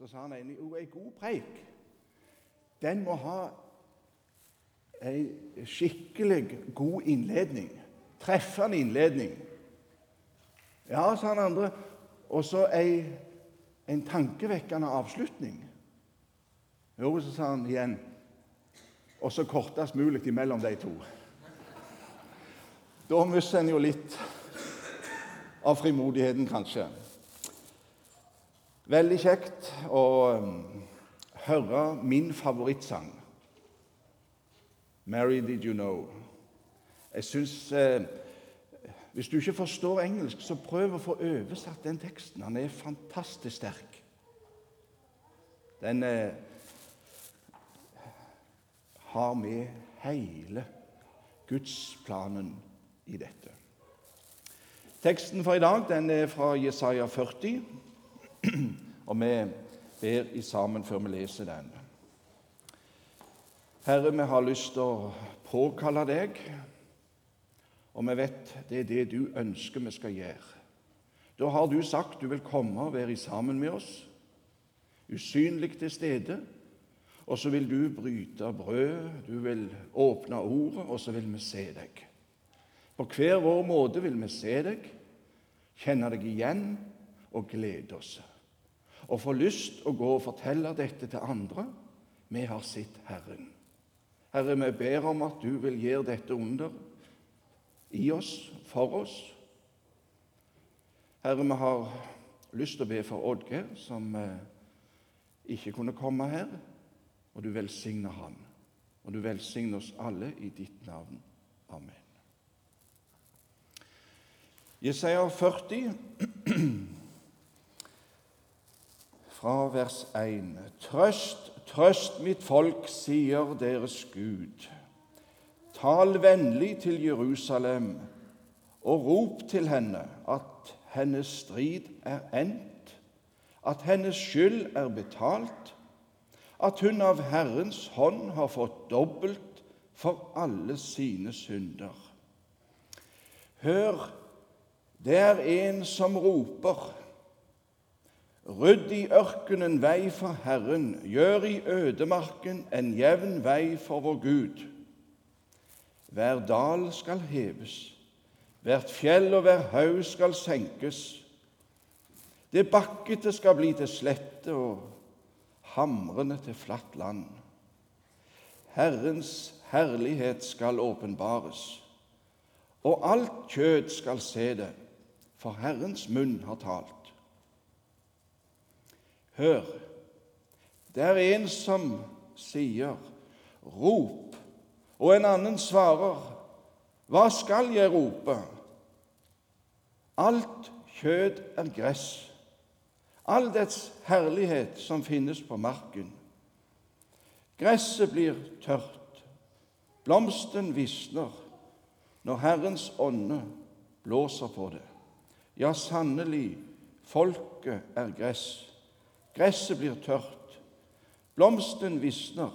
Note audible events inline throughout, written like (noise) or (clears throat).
Så sa han en, jo, ei god preik den må ha ei skikkelig god innledning. Treffende innledning. Ja, sa han andre. Og så en tankevekkende avslutning. Jo, så sa han igjen. Og så kortest mulig imellom de to. Da mister en jo litt av frimodigheten, kanskje. Veldig kjekt å um, høre min favorittsang. 'Mary, Did You Know'. Jeg syns eh, Hvis du ikke forstår engelsk, så prøv å få oversatt den teksten. Han er fantastisk sterk. Den eh, har med hele gudsplanen i dette. Teksten for i dag den er fra Jesaja 40, (clears throat) og vi ber i sammen før vi leser den. Herre, vi har lyst til å påkalle deg, og vi vet det er det du ønsker vi skal gjøre. Da har du sagt du vil komme og være sammen med oss, usynlig til stede. Og så vil du bryte brød, du vil åpne ordet, og så vil vi se deg. På hver vår måte vil vi se deg, kjenne deg igjen og glede oss. Og få lyst å gå og fortelle dette til andre. Vi har sett Herren. Herre, vi ber om at du vil gjøre dette under i oss, for oss. Herre, vi har lyst til å be for Oddgeir, som eh, ikke kunne komme her. Og du velsigner han. Og du velsigner oss alle i ditt navn. Amen. Jesaja 40, (clears throat) fra vers 1. Trøst Trøst mitt folk, sier deres Gud. Tal vennlig til Jerusalem og rop til henne at hennes strid er endt, at hennes skyld er betalt, at hun av Herrens hånd har fått dobbelt for alle sine synder. Hør, det er en som roper. Rydd i ørkenen vei for Herren, gjør i ødemarken en jevn vei for vår Gud. Hver dal skal heves, hvert fjell og hver haug skal senkes. Det bakkete skal bli til slette og hamrende til flatt land. Herrens herlighet skal åpenbares, og alt kjød skal se det, for Herrens munn har talt. Hør, det er en som sier 'rop', og en annen svarer 'Hva skal jeg rope?' Alt kjød er gress, all dets herlighet som finnes på marken. Gresset blir tørt, blomsten visner når Herrens ånde blåser på det. Ja, sannelig, folket er gress. Gresset blir tørt, blomsten visner,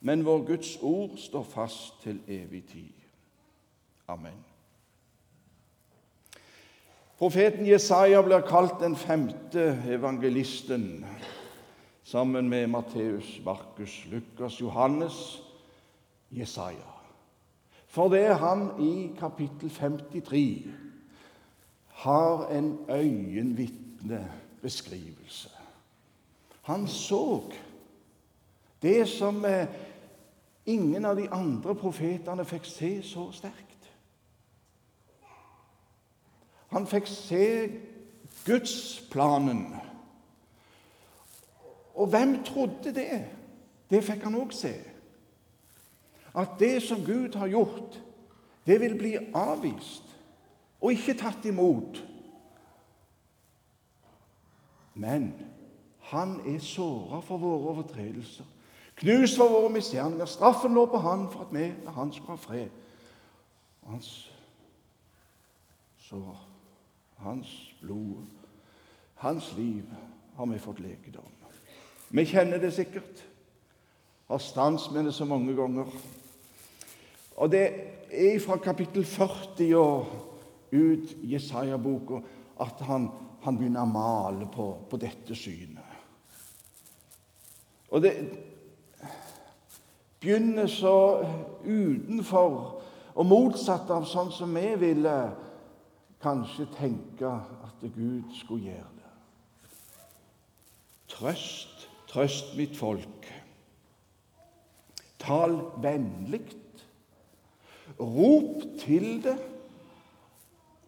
men vår Guds ord står fast til evig tid. Amen. Profeten Jesaja blir kalt den femte evangelisten sammen med Matteus, Markus, Lukas, Johannes, Jesaja. For det er han i kapittel 53 har en øyenvitne beskrivelse. Han så det som eh, ingen av de andre profetene fikk se så sterkt. Han fikk se gudsplanen. Og hvem trodde det? Det fikk han òg se. At det som Gud har gjort, det vil bli avvist og ikke tatt imot men han er såra for våre overtredelser, knust for våre misgjerninger. Straffen lå på han for at vi med han skulle ha fred. Hans sår, hans blod, hans liv har vi fått legedom. Vi kjenner det sikkert. Har stans med det så mange ganger. Og det er fra kapittel 40 og ut Jesaja-boka at han han begynner å male på, på dette synet. Og det begynner så utenfor og motsatt av sånn som vi ville kanskje tenke at Gud skulle gjøre det. Trøst, trøst mitt folk. Tal vennlig. Rop til det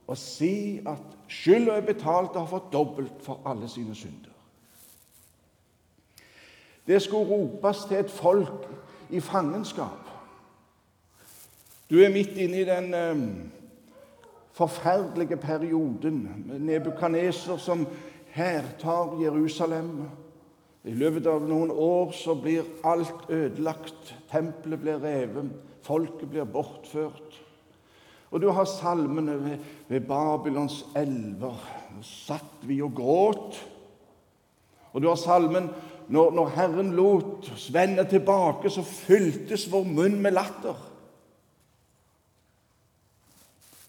og si at skylda er betalt og har fått dobbelt for alle sine synder. Det skulle ropes til et folk i fangenskap. Du er midt inne i den eh, forferdelige perioden med Nebukaneser som hærtar Jerusalem. I løpet av noen år så blir alt ødelagt. Tempelet blir revet, folket blir bortført. Og du har salmene ved, ved Babylons elver. Satt vi og gråt. Og du har salmen når, når Herren lot oss vende tilbake, så fyltes vår munn med latter.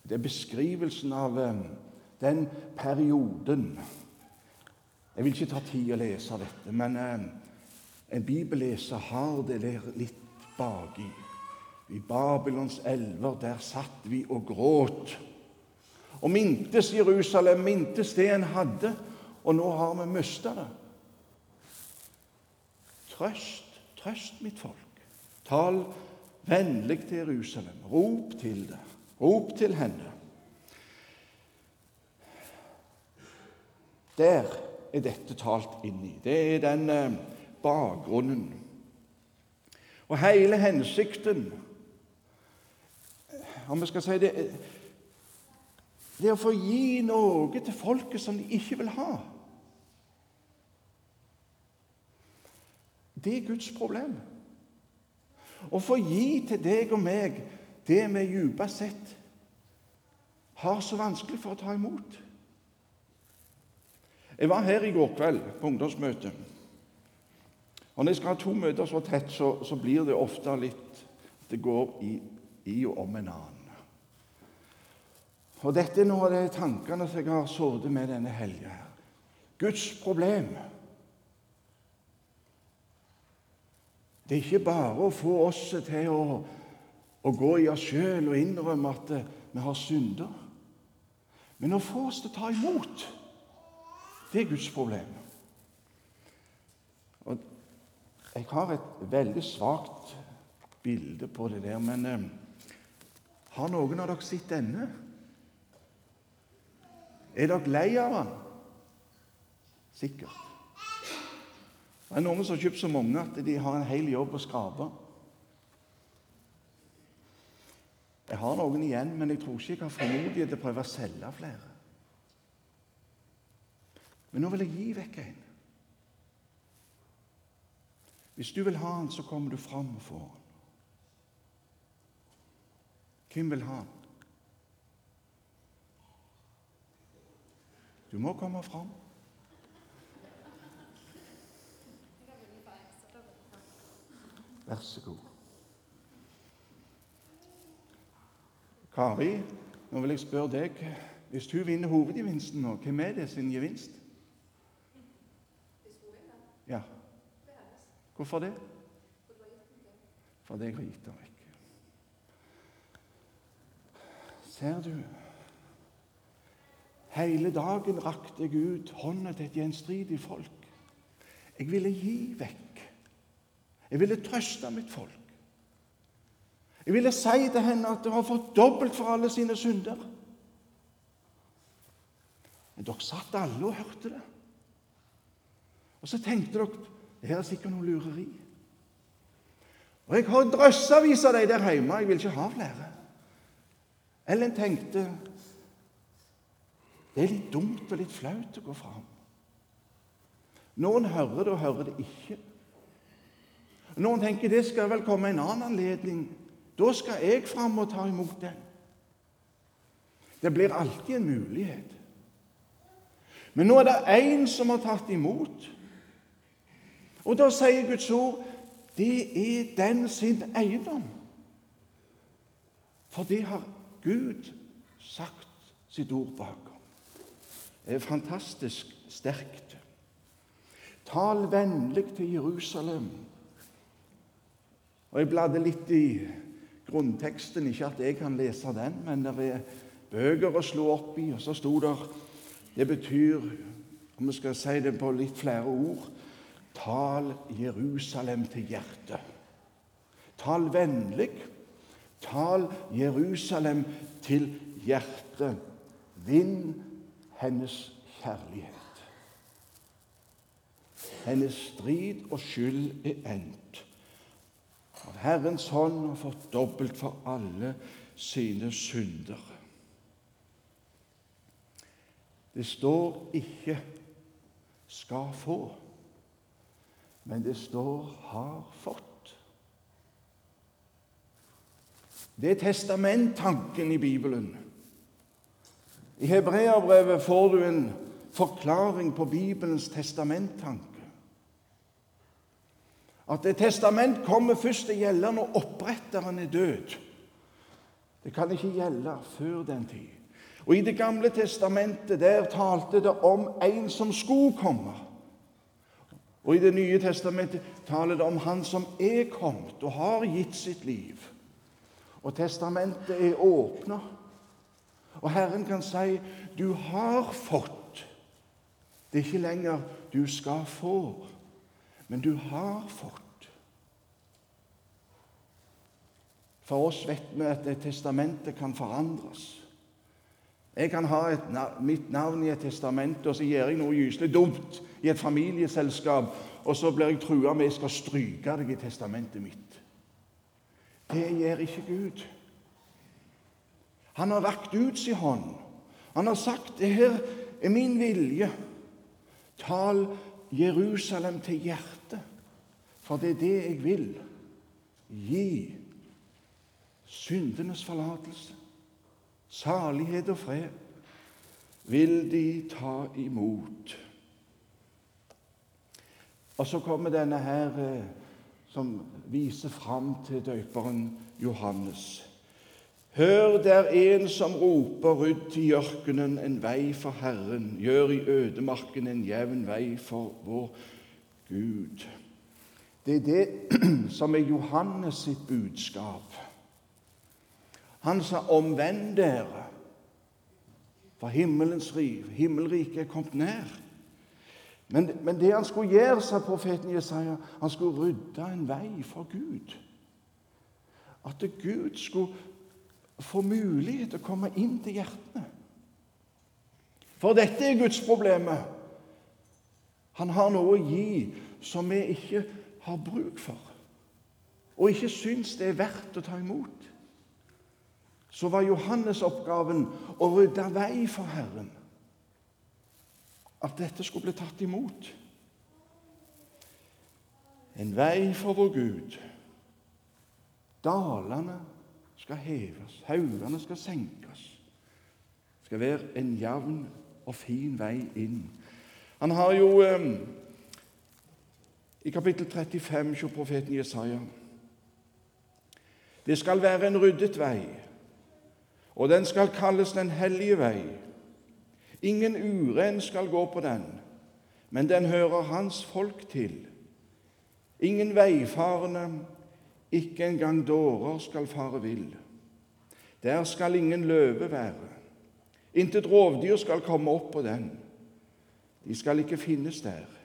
Det er beskrivelsen av eh, den perioden. Jeg vil ikke ta tid å lese dette, men eh, en bibelleser har det der litt baki. I Babylons elver, der satt vi og gråt. Og mintes Jerusalem, mintes det en hadde, og nå har vi mista det. Trøst, trøst mitt folk. Tal vennlig til Jerusalem. Rop til det. Rop til henne. Der er dette talt inn i. Det er den eh, bakgrunnen. Og hele hensikten Om vi skal si det Det er å få gi noe til folket som de ikke vil ha. Det er Guds problem. Å få gi til deg og meg det vi dypest sett har så vanskelig for å ta imot. Jeg var her i går kveld på ungdomsmøte. Og Når jeg skal ha to møter så tett, så, så blir det ofte litt Det går i, i og om en annen. Og Dette er noen av de tankene som jeg har sittet med denne helga. Guds problem. Det er ikke bare å få oss til å, å gå i oss sjøl og innrømme at vi har synder, men å få oss til å ta imot. Det er Guds problem. Og jeg har et veldig svakt bilde på det der, men eh, har noen av dere sett denne? Er dere lei av den? Sikkert. Det er noen som har kjøpt så mange at de har en hel jobb å skrape. Jeg har noen igjen, men jeg tror ikke jeg har frimodighet til å prøve å selge flere. Men nå vil jeg gi vekk en. Hvis du vil ha den, så kommer du fram og får den. Hvem vil ha den? Du må komme fram. Vær så god. Kari, nå vil jeg spørre deg Hvis hun vinner hovedgevinsten nå, hvem er det sin gevinst? Ja. Hvorfor det? For det jeg har gitt den vekk. Ser du? Hele dagen rakte jeg ut hånda til et gjenstridig folk. Jeg ville gi vekk jeg ville trøste mitt folk. Jeg ville si til henne at hun har fått dobbelt for alle sine synder. Men dere satt alle og hørte det. Og så tenkte dere det her er sikkert noe lureri. Og jeg har drøssevis av dem der hjemme. Jeg vil ikke ha flere. Ellen tenkte det er litt dumt og litt flaut å gå fram. Noen hører det og hører det ikke. Noen tenker det skal vel komme en annen anledning. Da skal jeg fram og ta imot den. Det blir alltid en mulighet. Men nå er det én som har tatt imot. Og da sier Guds ord det er den sin eiendom. For det har Gud sagt sitt ord bakom. Det er fantastisk sterkt. Tal vennlig til Jerusalem. Og Jeg bladde litt i grunnteksten. Ikke at jeg kan lese den, men det er bøker å slå opp i. Og så sto der Det betyr, om vi skal si det på litt flere ord Tal Jerusalem til hjertet. Tal vennlig. Tal Jerusalem til hjertet. Vinn hennes kjærlighet. Hennes strid og skyld er endt. Herrens hånd har fått dobbelt for alle sine synder. Det står ikke 'skal få', men det står 'har fått'. Det er testamenttanken i Bibelen. I Hebreabrevet får du en forklaring på Bibelens testamenttanke. At et testament kommer først til å gjelde når oppretteren er død. Det kan ikke gjelde før den tid. Og I Det gamle testamentet der talte det om en som skulle komme. Og I Det nye testamentet taler det om han som er kommet og har gitt sitt liv. Og testamentet er åpna. Og Herren kan si, 'Du har fått'. Det er ikke lenger 'du skal få', men 'du har fått'. For oss vet vi at testamentet kan forandres. Jeg kan ha et, mitt navn i et testament, og så gjør jeg noe gyselig dumt i et familieselskap, og så blir jeg trua med at jeg skal stryke deg i testamentet mitt. Det gjør ikke Gud. Han har vakt ut sin hånd. Han har sagt det her er min vilje. Tal Jerusalem til hjertet, for det er det jeg vil. Gi syndenes forlatelse, salighet og fred vil de ta imot. Og så kommer denne her eh, som viser fram til døperen Johannes. Hør, det er en som roper, rydd i ørkenen en vei for Herren, gjør i ødemarken en jevn vei for vår Gud. Det er det (clears throat) som er Johannes sitt budskap. Han sa 'omvend dere', for himmelens riv, himmelriket er kommet nær. Men, men, det han skulle gjøre, sa profeten Jesaja, han skulle rydde en vei for Gud. At Gud skulle få mulighet til å komme inn til hjertene. For dette er Guds problemet. Han har noe å gi som vi ikke har bruk for, og ikke syns det er verdt å ta imot. Så var Johannes' oppgaven å rydde vei for Herren. At dette skulle bli tatt imot. En vei for vår Gud. Dalene skal heves, haugene skal senkes. Det skal være en jevn og fin vei inn. Han har jo eh, i kapittel 35 hos profeten Jesaja Det skal være en ryddet vei, og den skal kalles Den hellige vei. Ingen uren skal gå på den, men den hører hans folk til. Ingen veifarende ikke engang dårer skal fare vill. Der skal ingen løve være. Intet rovdyr skal komme opp på den. De skal ikke finnes der.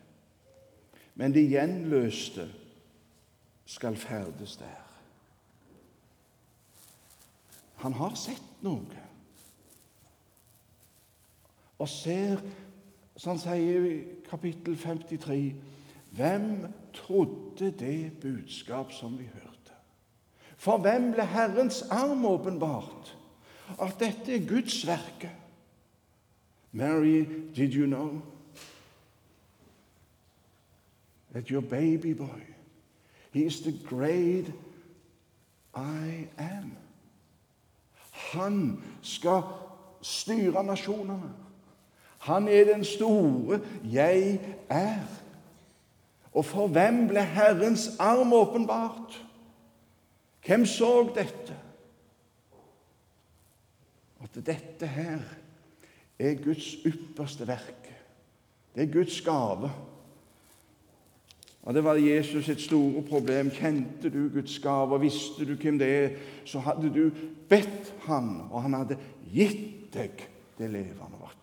Men de gjenløste skal ferdes der. Han har sett noe. Og ser, som han sier i kapittel 53 Hvem trodde det budskap som vi hørte? For hvem ble Herrens arm åpenbart? At dette er Guds verke. Mary, did you know that your baby boy, he is the great I am? Han skal styre nasjonene. Han er den store jeg er. Og for hvem ble Herrens arm åpenbart? Hvem så dette? At dette her er Guds ypperste verk. Det er Guds gave. Og Det var Jesus sitt store problem. Kjente du Guds gave, visste du hvem det er, så hadde du bedt han, og han hadde gitt deg det levende vannet.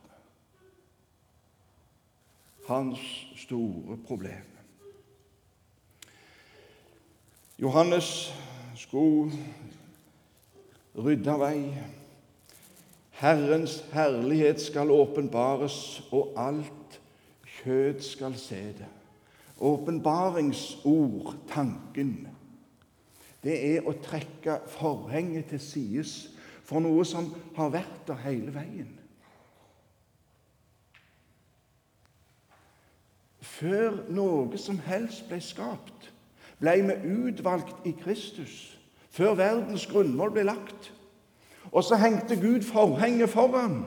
Hans store problem. Johannes skulle rydde vei. Herrens herlighet skal åpenbares, og alt kjød skal se det åpenbaringsord, tanken, det er å trekke forhenget til sides for noe som har vært der hele veien. Før noe som helst ble skapt, ble vi utvalgt i Kristus. Før verdens grunnmål ble lagt. Og så hengte Gud forhenget foran.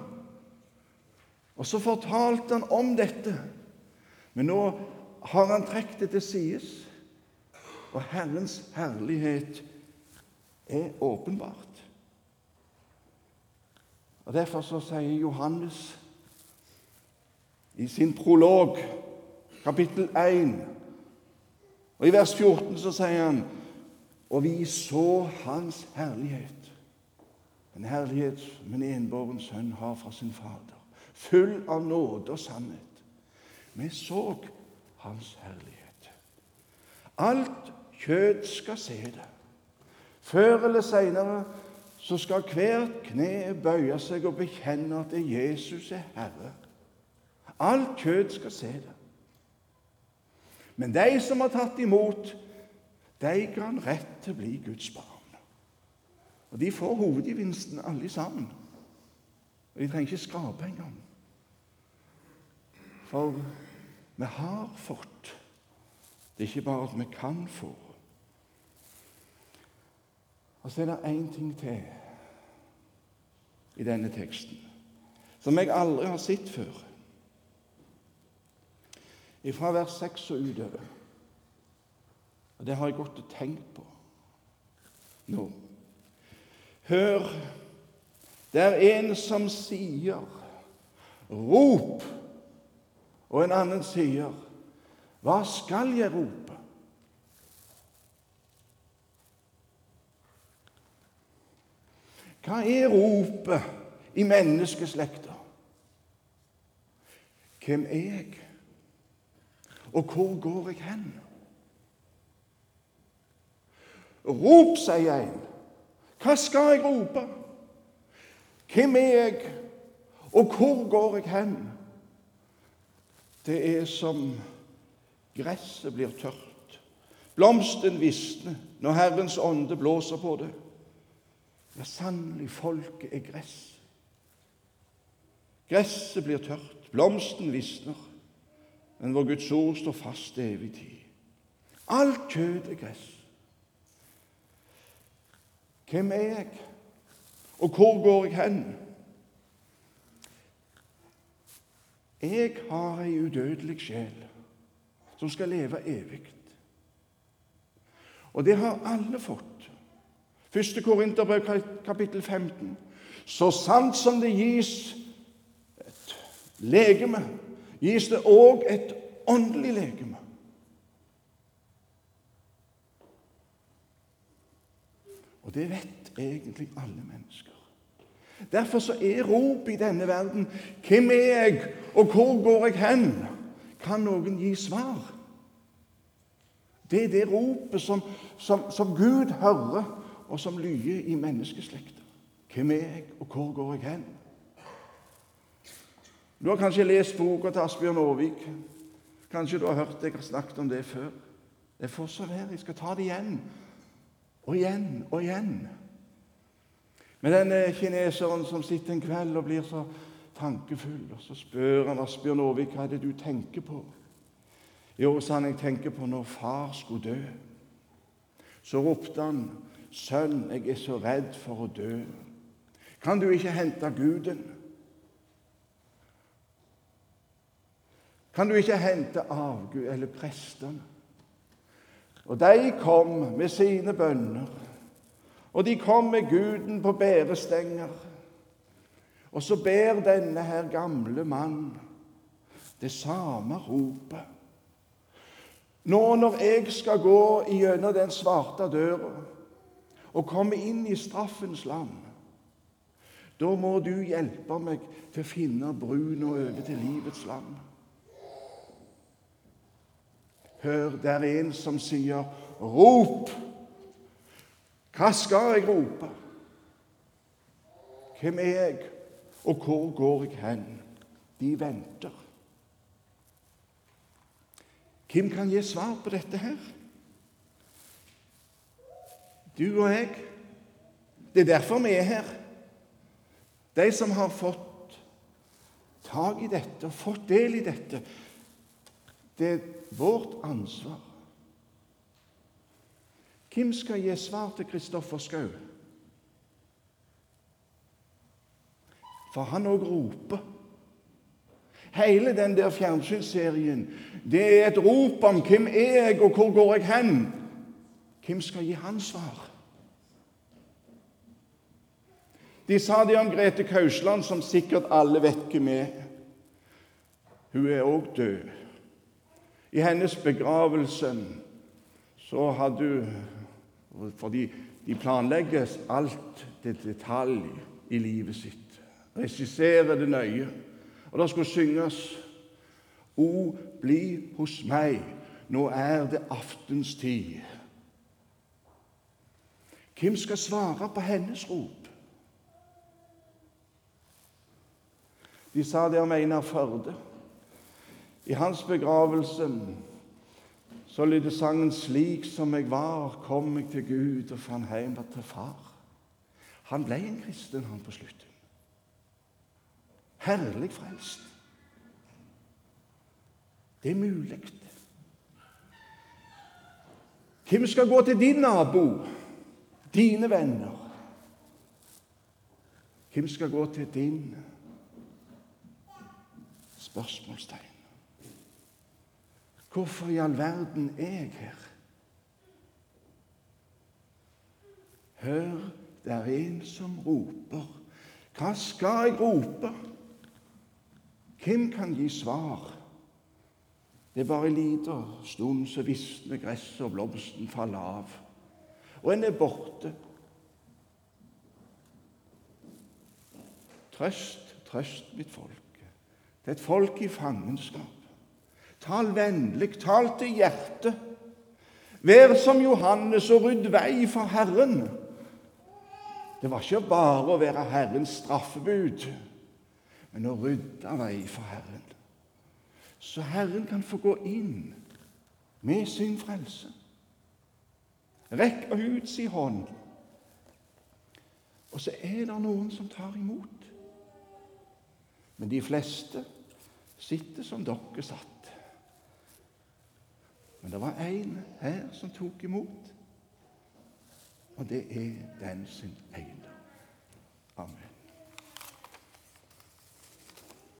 Og så fortalte han om dette. Men nå har han trukket det til sides, og Herrens herlighet er åpenbart. Og Derfor så sier Johannes i sin prolog, kapittel 1, og i vers 14 så sier han Og vi så Hans herlighet, en herlighet som en enbåren sønn har fra sin Fader, full av nåde og sannhet. Vi så hans herlighet. Alt kjød skal se det. Før eller seinere så skal hvert kne bøye seg og bekjenne at Jesus er Herre. Alt kjød skal se det. Men de som har tatt imot, de kan rett til å bli Guds barn. Og De får hovedgevinsten, alle sammen. Og De trenger ikke skrape engang. For vi har fått. Det er ikke bare at vi kan få. Og så er det én ting til i denne teksten som jeg aldri har sett før. Fra vers 6 og utover. Og det har jeg gått og tenkt på nå. Hør, det er en som sier Rop! Og en annen sier, 'Hva skal jeg rope?' Hva er ropet i menneskeslekta? Hvem er jeg, og hvor går jeg hen? Rop, sier en. Hva skal jeg rope? Hvem er jeg, og hvor går jeg hen? Det er som gresset blir tørt. Blomsten visner når Herrens ånde blåser på det. Ja, sannelig, folket er gress. Gresset blir tørt, blomsten visner, men vår Guds ord står fast til evig tid. Alt kjøtt er gress. Hvem er jeg, og hvor går jeg hen? Jeg har ei udødelig sjel som skal leve evig. Og det har alle fått. Første Korinterbrev, kapittel 15. Så sant som det gis et legeme, gis det òg et åndelig legeme. Og det vet egentlig alle mennesker. Derfor så er rop i denne verden 'Hvem er jeg, og hvor går jeg hen?' Kan noen gi svar? Det er det ropet som, som, som Gud hører, og som lyer i menneskeslekta. Hvem er jeg, og hvor går jeg hen? Du har kanskje lest boka til Asbjørn Aarvik. Kanskje du har hørt jeg har snakket om det før. Det får så være. Jeg skal ta det igjen og igjen og igjen. Men denne kineseren som sitter en kveld og blir så tankefull, og så spør han Asbjørn Aavik hva er det du tenker på. Jo, sa han, jeg tenker på når far skulle dø. Så ropte han, sønn, jeg er så redd for å dø. Kan du ikke hente Guden? Kan du ikke hente avgud eller prestene? Og de kom med sine bønner. Og de kom med Guden på bærestenger. Og så ber denne her gamle mann det samme ropet. Nå når jeg skal gå gjennom den svarte døra og komme inn i straffens land, da må du hjelpe meg til å finne bruna over til livets land. Hør, det er en som sier 'rop'. Hva skal jeg rope? Hvem er jeg, og hvor går jeg hen? De venter. Hvem kan gi svar på dette her? Du og jeg. Det er derfor vi er her. De som har fått tak i dette og fått del i dette. Det er vårt ansvar. Hvem skal gi svar til Kristoffer Schou? For han òg roper. Hele den der fjernsynsserien det er et rop om 'Hvem er jeg, og hvor går jeg hen?' Hvem skal gi han svar? De sa det om Grete Kausland, som sikkert alle vet hvem er. Hun er òg død. I hennes begravelse så hadde hun Fordi de planlegger alt til detalj i livet sitt. Regisserer det nøye. Og det skulle synges O, bli hos meg, nå er det aftenstid. Hvem skal svare på hennes rop? De sa det om Einar Førde. I hans begravelse så lydde sangen 'Slik som jeg var, kom jeg til Gud og fant hjem til far'. Han ble en kristen, han på slutten. Herlig frelst. Det er mulig. Hvem skal gå til din nabo, dine venner? Hvem skal gå til din Spørsmålstegn. Hvorfor i all verden er jeg her? Hør, det er en som roper. Hva skal jeg rope? Hvem kan gi svar? Det er bare en liten stund så visner gresset og blomsten faller av, og en er borte. Trøst, trøst mitt folk. Det er et folk i fangenskap. Tal vennlig, tal til hjertet. Vær som Johannes og rydd vei for Herren. Det var ikke bare å være Herrens straffebud, men å rydde vei for Herren. Så Herren kan få gå inn med sin frelse. Rekk ut sin hånd. Og så er det noen som tar imot. Men de fleste sitter som dere satt. Men det var én her som tok imot, og det er den sin eiendom. Amen.